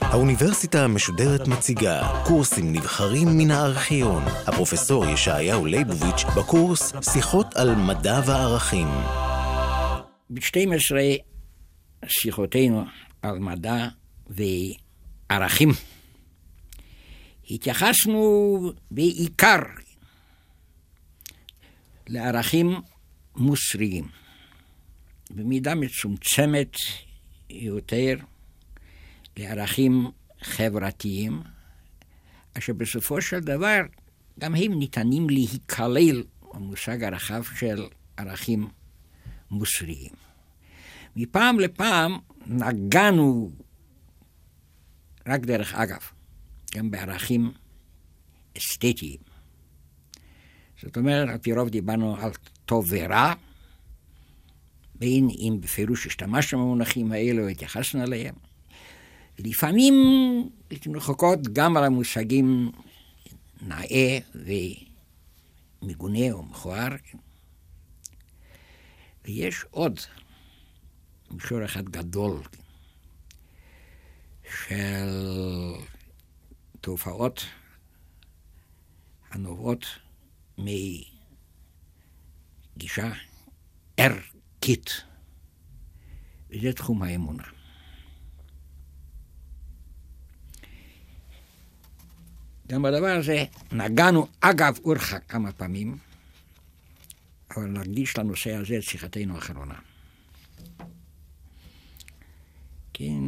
האוניברסיטה המשודרת מציגה קורסים נבחרים מן הארכיון. הפרופסור ישעיהו ליבוביץ' בקורס שיחות על מדע וערכים. ב-12 שיחותינו על מדע וערכים התייחסנו בעיקר לערכים מוסריים, במידה מצומצמת יותר לערכים חברתיים, אשר בסופו של דבר גם הם ניתנים להיכלל במושג הרחב של ערכים מוסריים. מפעם לפעם נגענו, רק דרך אגב, גם בערכים אסתטיים. זאת אומרת, על פי רוב דיברנו על טוב ורע, בין אם בפירוש השתמשנו במונחים האלו והתייחסנו אליהם. לפעמים לעתים רחוקות גם על המושגים נאה ומגונה או מכוער. ויש עוד מישור אחד גדול של תופעות הנובעות מגישה ערכית, וזה תחום האמונה. גם בדבר הזה נגענו אגב אורחה כמה פעמים, אבל נקדיש לנושא הזה את שיחתנו האחרונה. כן,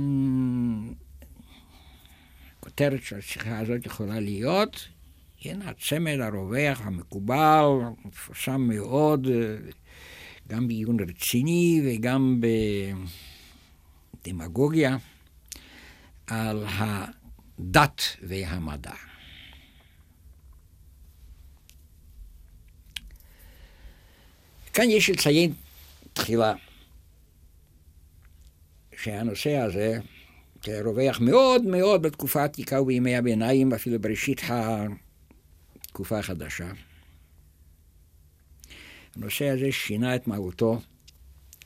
הכותרת של השיחה הזאת יכולה להיות, כן, הצמד הרווח המקובל, מפורסם מאוד, גם בעיון רציני וגם בדמגוגיה, על הדת והמדע. כאן יש לציין תחילה שהנושא הזה רווח מאוד מאוד בתקופה העתיקה ובימי הביניים, אפילו בראשית התקופה החדשה. הנושא הזה שינה את מהותו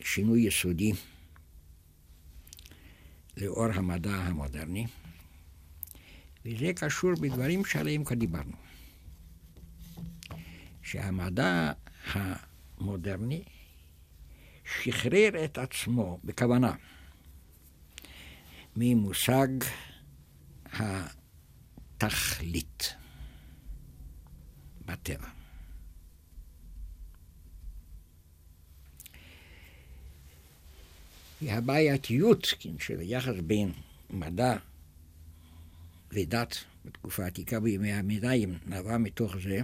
שינוי יסודי לאור המדע המודרני, וזה קשור בדברים שעליהם כבר דיברנו. שהמדע המודרני שחרר את עצמו בכוונה ממושג התכלית בטבע. והבעייתיות כן, של היחס בין מדע ודת בתקופה העתיקה בימי המדעים נבע מתוך זה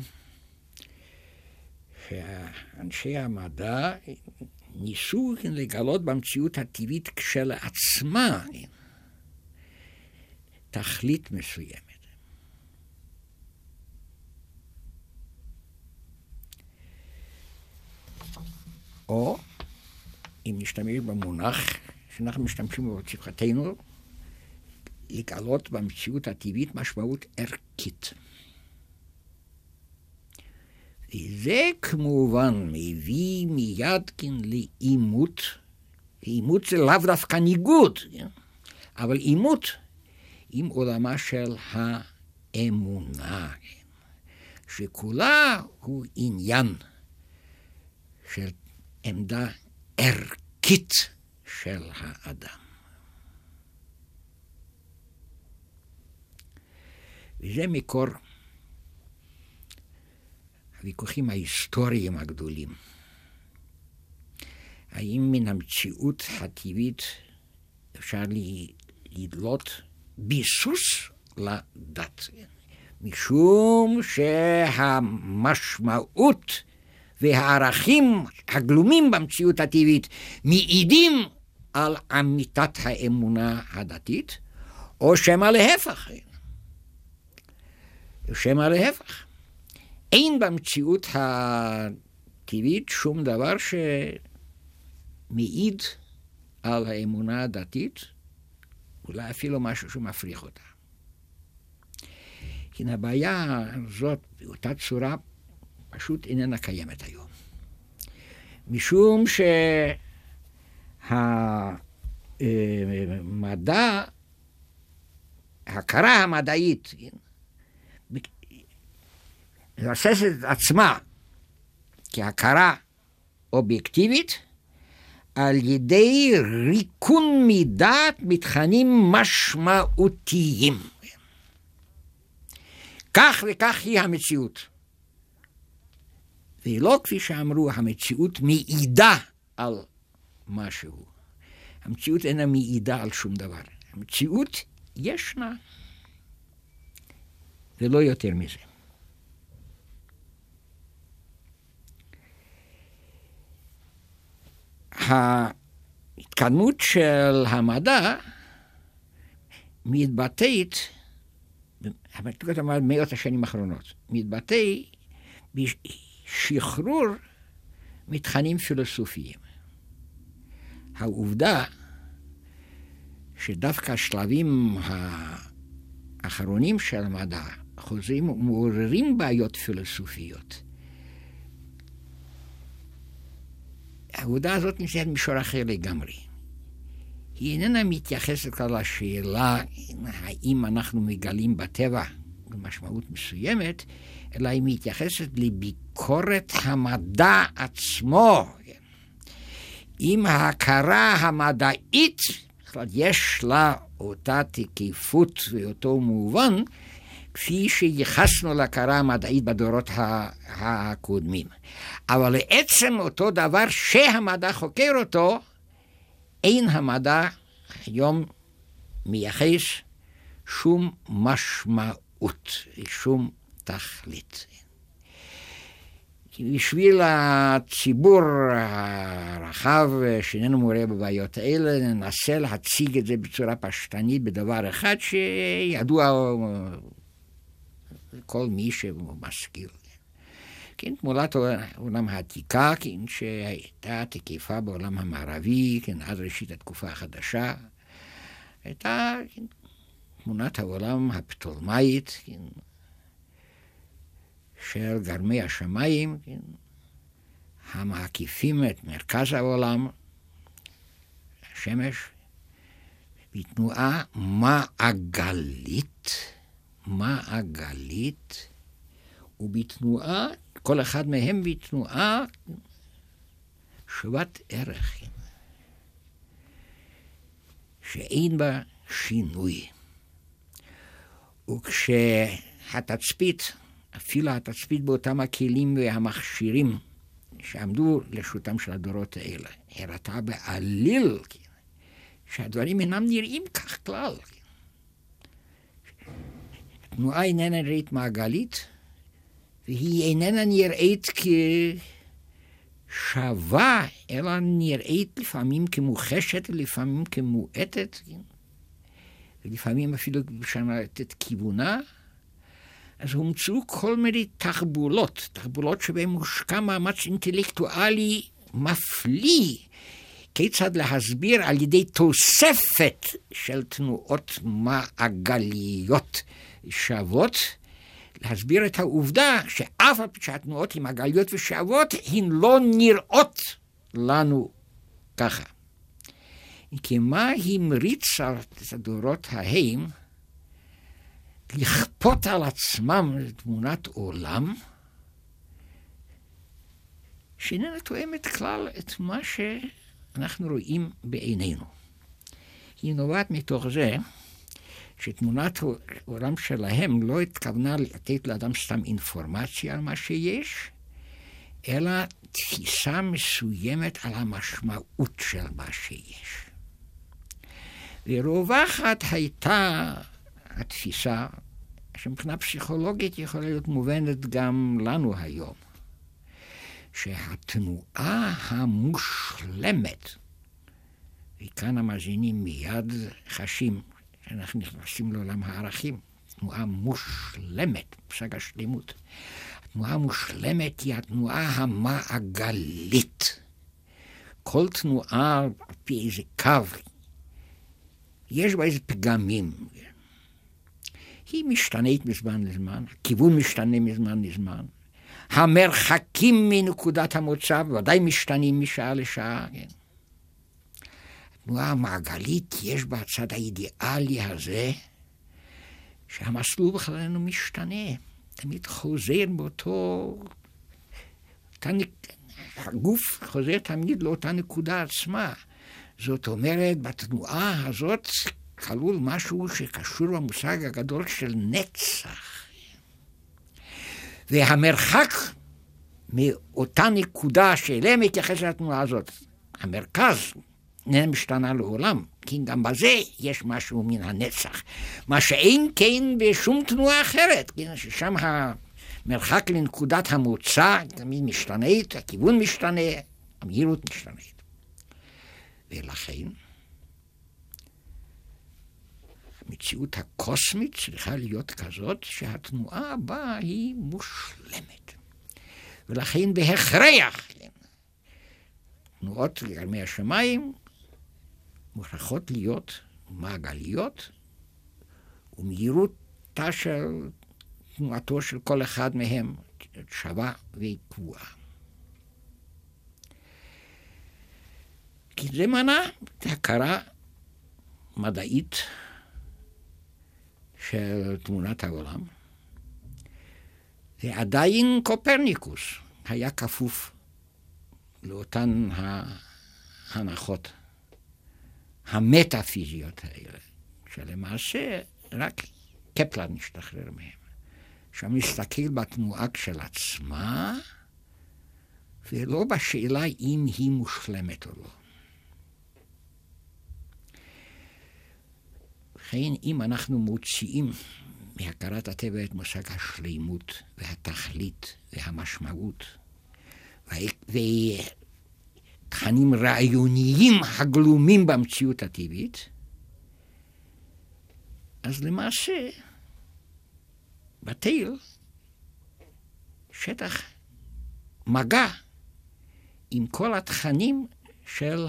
שאנשי המדע ניסו כן, לגלות במציאות הטבעית כשלעצמה כן, תכלית מסוימת. או, אם נשתמש במונח שאנחנו משתמשים בו בצפחתנו, לגלות במציאות הטבעית משמעות ערכית. וזה כמובן מביא מיד כן לעימות, עימות זה לאו דווקא ניגוד? אבל עימות עם עולמה של האמונה? שכולה הוא עניין של עמדה ערכית של האדם. וזה מקור הוויכוחים ההיסטוריים הגדולים. האם מן המציאות הטבעית אפשר לדלות ביסוס לדת? משום שהמשמעות והערכים הגלומים במציאות הטבעית מעידים על אמיתת האמונה הדתית, או שמא להפך. שמא להפך. אין במציאות הטבעית שום דבר שמעיד על האמונה הדתית, אולי אפילו משהו שמפריך אותה. כי הבעיה הזאת באותה צורה פשוט איננה קיימת היום. משום שהמדע, ההכרה המדעית, מבססת את עצמה כהכרה אובייקטיבית על ידי ריקון מדעת מתכנים משמעותיים. כך וכך היא המציאות. ולא כפי שאמרו, המציאות מעידה על משהו. המציאות אינה מעידה על שום דבר. המציאות ישנה, ולא יותר מזה. ההתקדמות של המדע מתבטאת, המתקדמות המדע מאות השנים האחרונות, מתבטא בשחרור מתכנים פילוסופיים. העובדה שדווקא השלבים האחרונים של המדע חוזרים ומעוררים בעיות פילוסופיות. העבודה הזאת נמצאת במישור אחר לגמרי. היא איננה מתייחסת כלל לשאלה האם אנחנו מגלים בטבע במשמעות מסוימת, אלא היא מתייחסת לביקורת המדע עצמו. אם ההכרה המדעית, בכלל יש לה אותה תקיפות ואותו מובן, כפי שייחסנו להכרה המדעית בדורות הקודמים. אבל לעצם אותו דבר שהמדע חוקר אותו, אין המדע היום מייחס שום משמעות, שום תכלית. בשביל הציבור הרחב שאיננו מעורה בבעיות האלה, ננסה להציג את זה בצורה פשטנית בדבר אחד שידוע לכל מי שמשכיל. כן, תמונת העולם העתיקה, כן, שהייתה תקיפה בעולם המערבי, כן, עד ראשית התקופה החדשה, הייתה כן, תמונת העולם הפטולמאית, כן, של גרמי השמיים, כן, המקיפים את מרכז העולם, השמש, בתנועה מעגלית, מעגלית, ובתנועה, כל אחד מהם בתנועה שוות ערך, שאין בה שינוי. וכשהתצפית אפילו התצפית באותם הכלים והמכשירים שעמדו לרשותם של הדורות האלה, הראתה בעליל כן, שהדברים אינם נראים כך כלל. התנועה איננה נראית מעגלית, והיא איננה נראית כשווה, אלא נראית לפעמים כמוחשת ולפעמים כמועטת, כן? ולפעמים אפילו משנת את כיוונה. אז הומצאו כל מיני תחבולות, תחבולות שבהן מושקע מאמץ אינטלקטואלי מפליא, כיצד להסביר על ידי תוספת של תנועות מעגליות שוות, להסביר את העובדה שאף על פי שהתנועות הן מעגליות ושוות, הן לא נראות לנו ככה. כי מה המריץ על הדורות ההם? לכפות על עצמם תמונת עולם שאיננה תואמת כלל את מה שאנחנו רואים בעינינו. היא נובעת מתוך זה שתמונת העולם שלהם לא התכוונה לתת לאדם סתם אינפורמציה על מה שיש, אלא תפיסה מסוימת על המשמעות של מה שיש. ורווחת הייתה התפיסה שמבחינה פסיכולוגית יכולה להיות מובנת גם לנו היום, שהתנועה המושלמת, וכאן המאזינים מיד חשים שאנחנו נכנסים לעולם הערכים, תנועה מושלמת, פסק השלמות. התנועה המושלמת היא התנועה המעגלית. כל תנועה על פי איזה קו, יש בה איזה פגמים. היא משתנית מזמן לזמן, הכיוון משתנה מזמן לזמן, המרחקים מנקודת המוצא ודאי משתנים משעה לשעה. כן. התנועה המעגלית, יש בה הצד האידיאלי הזה, שהמסלול בכלל אינו משתנה, תמיד חוזר באותו... הגוף חוזר תמיד לאותה נקודה עצמה. זאת אומרת, בתנועה הזאת כלול משהו שקשור במושג הגדול של נצח. והמרחק מאותה נקודה שאליה מתייחסת התנועה הזאת, המרכז, איננה משתנה לעולם, כי גם בזה יש משהו מן הנצח. מה שאין כן בשום תנועה אחרת, כן, ששם המרחק לנקודת המוצא תמיד משתנית, הכיוון משתנה, המהירות משתנית. ולכן, המציאות הקוסמית צריכה להיות כזאת שהתנועה בה היא מושלמת. ולכן בהכרח, תנועות גרמי השמיים מוכרחות להיות מעגליות, ומהירותה של תנועתו של כל אחד מהם שווה וקבועה. זה מנע הכרה מדעית של תמונת העולם. ועדיין קופרניקוס היה כפוף לאותן ההנחות המטאפיזיות האלה, שלמעשה רק קפלר משתחרר מהם. שם מסתכל בתנועה כשלעצמה, ולא בשאלה אם היא מושלמת או לא. לכן אם אנחנו מוציאים מהכרת הטבע את מושג השלימות והתכלית והמשמעות ותכנים רעיוניים הגלומים במציאות הטבעית, אז למעשה בתל שטח מגע עם כל התכנים של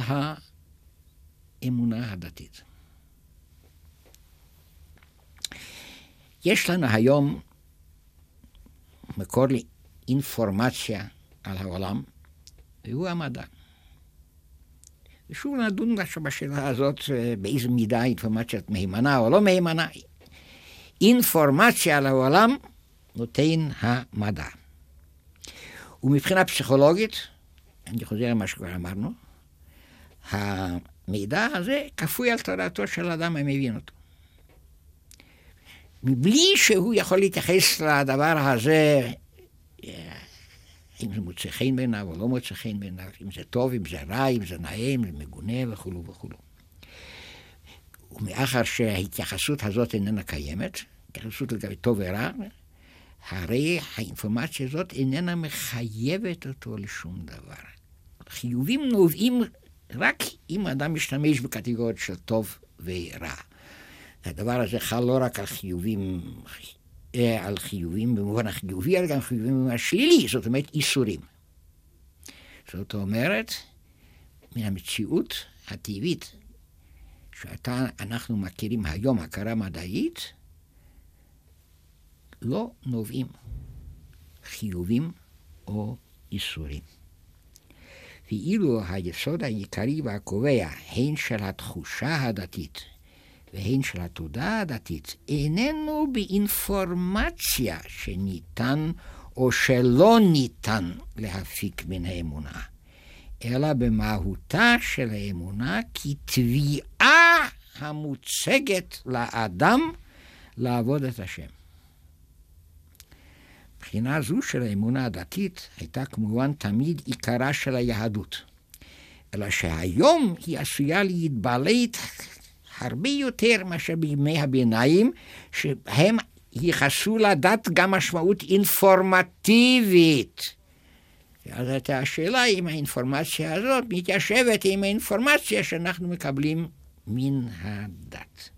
האמונה הדתית. יש לנו היום מקור לאינפורמציה על העולם, והוא המדע. ושוב נדון בשאלה הזאת אה, באיזו מידה אינפורמציה מהימנה או לא מהימנה. אינפורמציה על העולם נותן המדע. ומבחינה פסיכולוגית, אני חוזר למה שכבר אמרנו, המידע הזה כפוי על תודעתו של אדם המבין אותו. מבלי שהוא יכול להתייחס לדבר הזה, אם זה מוצא חן בעיניו או לא מוצא חן בעיניו, אם זה טוב, אם זה רע, אם זה נאה, אם זה מגונה וכולו וכולו. ומאחר שההתייחסות הזאת איננה קיימת, התייחסות לגבי טוב ורע, הרי האינפורמציה הזאת איננה מחייבת אותו לשום דבר. חיובים נובעים רק אם האדם משתמש בקטגוריות של טוב ורע. הדבר הזה חל לא רק על חיובים, אה, על חיובים במובן החיובי, אלא גם חיובים השלילי, זאת אומרת איסורים. זאת אומרת, מן המציאות הטבעית שאנחנו מכירים היום, הכרה מדעית, לא נובעים חיובים או איסורים. ואילו היסוד העיקרי והקובע, הן של התחושה הדתית והן של התודעה הדתית, איננו באינפורמציה שניתן או שלא ניתן להפיק מן האמונה, אלא במהותה של האמונה כתביעה המוצגת לאדם לעבוד את השם. מבחינה זו של האמונה הדתית הייתה כמובן תמיד עיקרה של היהדות. אלא שהיום היא עשויה להתבלט הרבה יותר מאשר בימי הביניים, שהם ייחסו לדת גם משמעות אינפורמטיבית. ואז הייתה השאלה אם האינפורמציה הזאת מתיישבת עם האינפורמציה שאנחנו מקבלים מן הדת.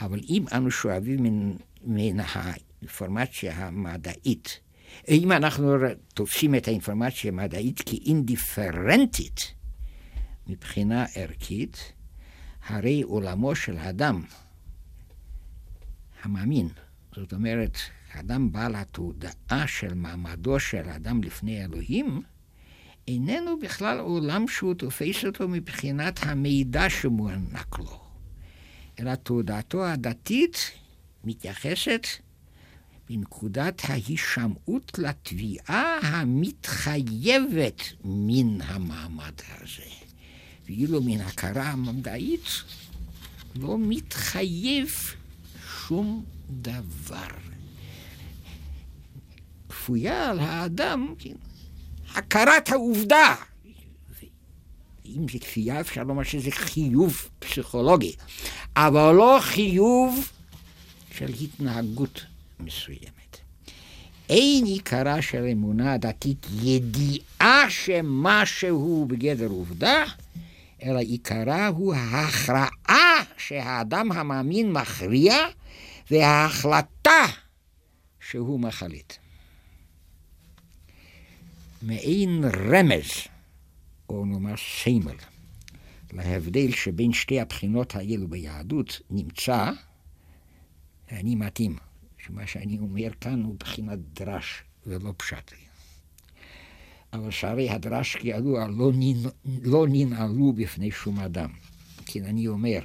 אבל אם אנו שואבים מן, מן האינפורמציה המדעית, אם אנחנו תופסים את האינפורמציה המדעית כאינדיפרנטית מבחינה ערכית, הרי עולמו של אדם המאמין, זאת אומרת, האדם בעל התודעה של מעמדו של האדם לפני אלוהים, איננו בכלל עולם שהוא תופס אותו מבחינת המידע שמוענק לו, אלא תודעתו הדתית מתייחסת בנקודת ההישמעות לתביעה המתחייבת מן המעמד הזה. ואילו מן הכרה המדעית לא מתחייב שום דבר. כפויה על האדם, כן, הכרת העובדה. אם זה כפייה, אפשר לומר שזה חיוב פסיכולוגי, אבל לא חיוב של התנהגות מסוימת. אין עיקרה של אמונה דתית ידיעה שמשהו בגדר עובדה, אלא עיקרה הוא ההכרעה שהאדם המאמין מכריע וההחלטה שהוא מחליט. מעין רמז, או נאמר סמל, להבדל שבין שתי הבחינות האלו ביהדות נמצא, ואני מתאים, שמה שאני אומר כאן הוא בחינת דרש ולא פשט. אבל שערי הדרש כידוע לא, לא ננעלו בפני שום אדם. כן, אני אומר,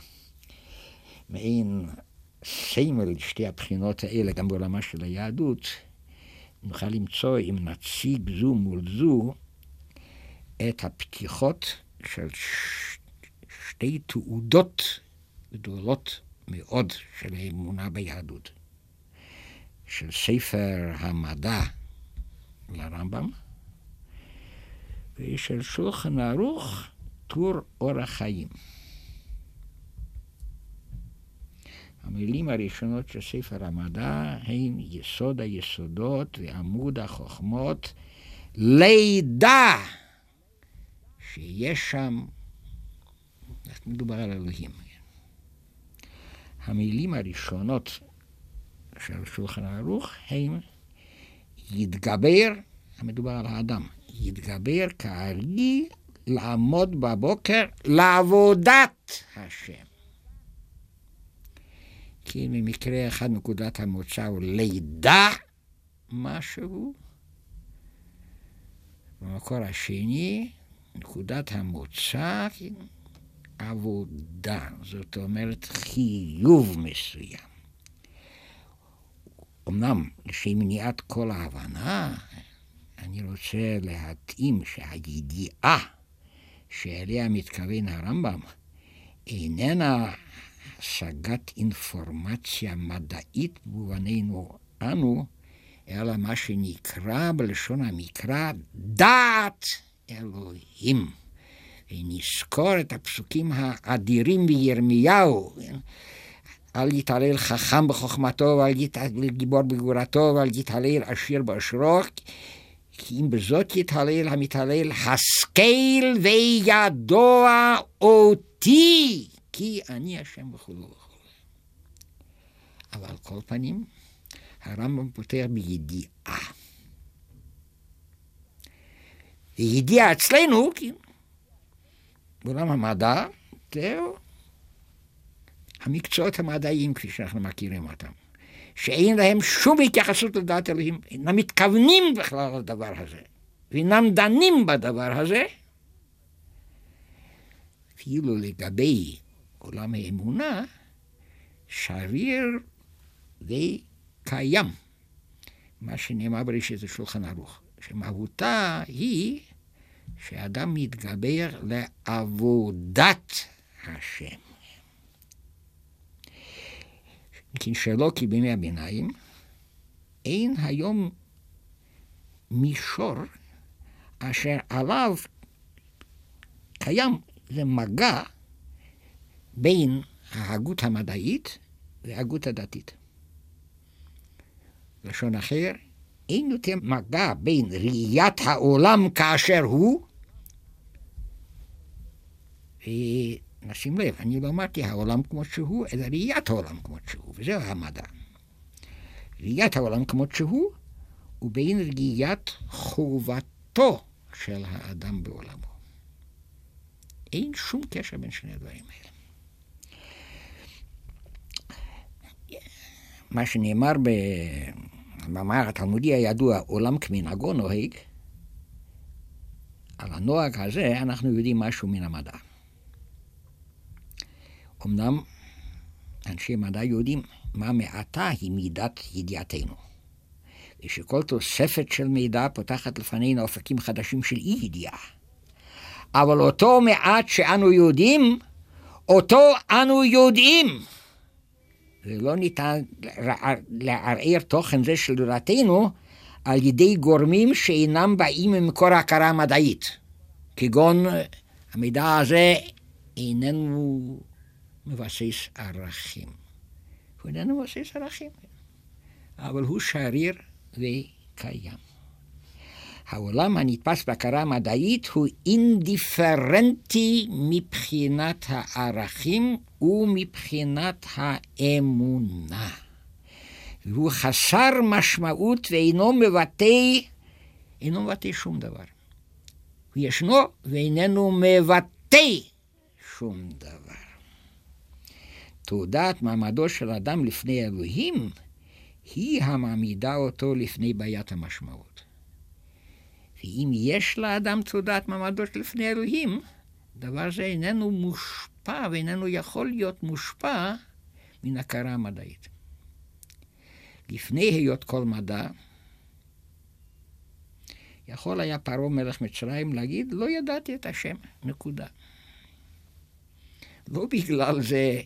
מעין סמל לשתי הבחינות האלה, גם בעולמה של היהדות, נוכל למצוא, אם נציג זו מול זו, את הפתיחות של שתי תעודות גדולות מאוד של האמונה ביהדות. של ספר המדע לרמב"ם, ושל שולחן ערוך טור אורח חיים. המילים הראשונות של ספר המדע הן יסוד היסודות ועמוד החוכמות, לידע שיש שם, מדובר על אלוהים. המילים הראשונות של שולחן ערוך הם יתגבר, המדובר על האדם, יתגבר כארי לעמוד בבוקר לעבודת השם. כי במקרה אחד נקודת המוצא הוא לידע משהו, במקור השני, נקודת המוצא, עבודה, זאת אומרת חיוב מסוים. אמנם לשם מניעת כל ההבנה, אני רוצה להתאים שהידיעה שאליה מתכוון הרמב"ם איננה השגת אינפורמציה מדעית במובננו אנו, אלא מה שנקרא בלשון המקרא דעת אלוהים. ונזכור את הפסוקים האדירים בירמיהו. אל יתהלל חכם בחוכמתו, ואל יתהלל גיבור בגבורתו, ואל יתהלל עשיר בעשרו, כי אם בזאת יתהלל המתהלל, השכל וידוע אותי, כי אני השם וכולו וכולו. אבל על כל פנים, הרמב"ם פותר בידיעה. ידיעה אצלנו, כי בעולם המדע, זהו, המקצועות המדעיים כפי שאנחנו מכירים אותם, שאין להם שום התייחסות לדעת אלוהים, אינם מתכוונים בכלל לדבר הזה, ואינם דנים בדבר הזה, אפילו לגבי עולם האמונה, שריר וקיים. מה שנאמר בראשית זה שולחן ערוך, שמהותה היא שאדם מתגבר לעבודת השם. כי שלא כי בימי הביניים, אין היום מישור אשר עליו קיים למגע בין ההגות המדעית וההגות הדתית. לשון אחר, אין יותר מגע בין ראיית העולם כאשר הוא, נשים לב, אני לא אמרתי העולם כמו שהוא, אלא ראיית העולם כמו שהוא, וזהו המדע. ראיית העולם כמו שהוא, ובין ראיית חובתו של האדם בעולמו. אין שום קשר בין שני הדברים האלה. מה שנאמר המאמר התלמודי הידוע, עולם כמנהגו נוהג, על הנוהג הזה אנחנו יודעים משהו מן המדע. אמנם אנשי מדע יודעים מה מעטה היא מידת ידיעתנו. ושכל תוספת של מידע פותחת לפנינו אופקים חדשים של אי ידיעה. אבל אותו מעט שאנו יודעים, אותו אנו יודעים. ולא ניתן לערער תוכן זה של דעתנו על ידי גורמים שאינם באים ממקור ההכרה המדעית, כגון המידע הזה איננו מבסס ערכים. הוא איננו מבסס ערכים, אבל הוא שריר וקיים. העולם הנתפס בהכרה מדעית הוא אינדיפרנטי מבחינת הערכים ומבחינת האמונה. והוא חסר משמעות ואינו מבטא, אינו מבטא שום דבר. הוא ישנו ואיננו מבטא שום דבר. תעודת מעמדו של אדם לפני אלוהים היא המעמידה אותו לפני בעיית המשמעות. ואם יש לאדם תעודת מעמדו לפני אלוהים, דבר זה איננו מושפע ואיננו יכול להיות מושפע מן הכרה המדעית. לפני היות כל מדע, יכול היה פרעה מלך מצרים להגיד, לא ידעתי את השם, נקודה. לא בגלל זה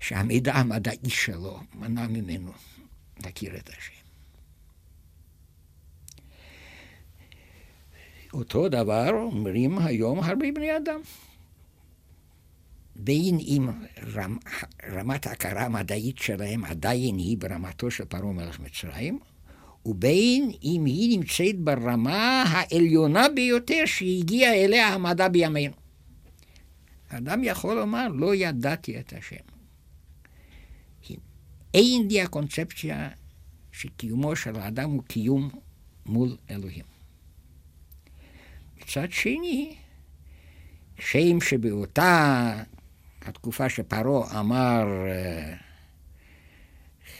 שהמידע המדעי שלו מנע ממנו להכיר את השם. אותו דבר אומרים היום הרבה בני אדם. בין אם רמ, רמת ההכרה המדעית שלהם עדיין היא ברמתו של פרעה מלך מצרים, ובין אם היא נמצאת ברמה העליונה ביותר שהגיע אליה המדע בימינו. אדם יכול לומר, לא ידעתי את השם. אין לי הקונספציה שקיומו של האדם הוא קיום מול אלוהים. מצד שני, שם שבאותה התקופה שפרעה אמר,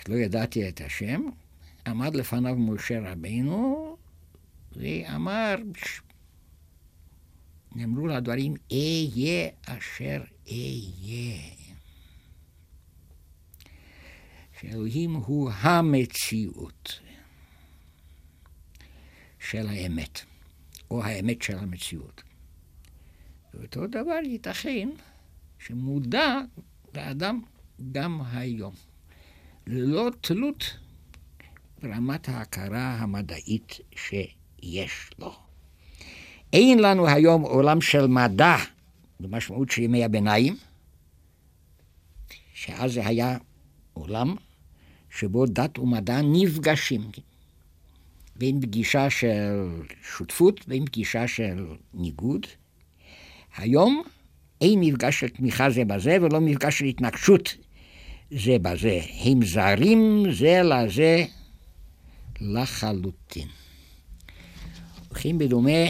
לא ידעתי את השם, עמד לפניו משה רבינו ואמר, נאמרו לדברים, אהיה אשר אהיה. שאלוהים הוא המציאות של האמת, או האמת של המציאות. ואותו דבר ייתכן שמודע לאדם גם היום, ללא תלות ברמת ההכרה המדעית שיש לו. אין לנו היום עולם של מדע במשמעות של ימי הביניים, שאז זה היה עולם שבו דת ומדע נפגשים. בין פגישה של שותפות, בין פגישה של ניגוד. היום אין מפגש של תמיכה זה בזה ולא מפגש של התנגשות זה בזה. הם זרים זה לזה לחלוטין. הולכים בדומה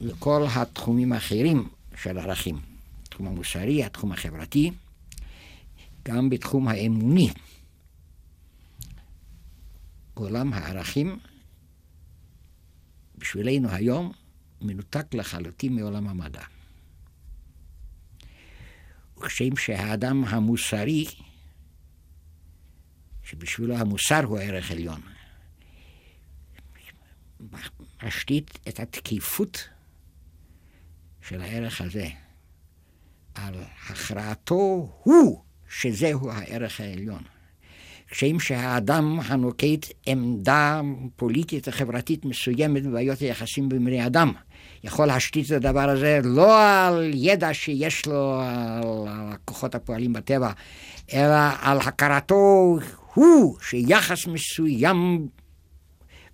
לכל התחומים האחרים של ערכים. התחום המוסרי, התחום החברתי, גם בתחום האמוני. עולם הערכים בשבילנו היום מנותק לחלוטין מעולם המדע. וכשם שהאדם המוסרי, שבשבילו המוסר הוא ערך עליון, משתית את התקיפות של הערך הזה על הכרעתו הוא, שזהו הערך העליון. כשם שהאדם הנוקט עמדה פוליטית וחברתית מסוימת בבעיות היחסים בין בני אדם, יכול להשתית את הדבר הזה לא על ידע שיש לו על הכוחות הפועלים בטבע, אלא על הכרתו הוא שיחס מסוים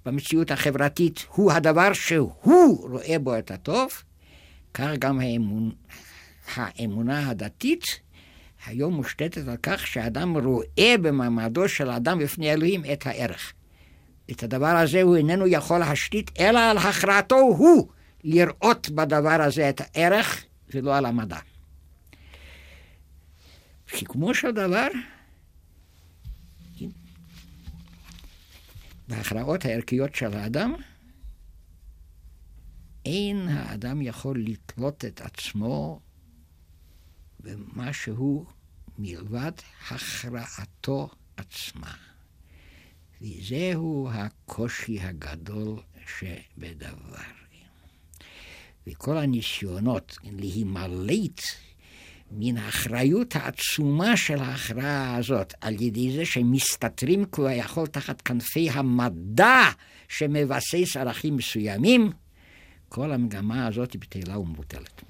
במציאות החברתית הוא הדבר שהוא רואה בו את הטוב, כך גם האמון, האמונה הדתית היום מושתתת על כך שהאדם רואה במעמדו של האדם בפני אלוהים את הערך. את הדבר הזה הוא איננו יכול להשתית, אלא על הכרעתו הוא לראות בדבר הזה את הערך ולא על המדע. סיכומו של דבר, בהכרעות הערכיות של האדם, אין האדם יכול לתלות את עצמו במשהו מלבד הכרעתו עצמה. וזהו הקושי הגדול שבדבר. וכל הניסיונות להימלט מן האחריות העצומה של ההכרעה הזאת, על ידי זה שמסתתרים כביכול תחת כנפי המדע שמבסס ערכים מסוימים, כל המגמה הזאת בטלה ומבוטלת.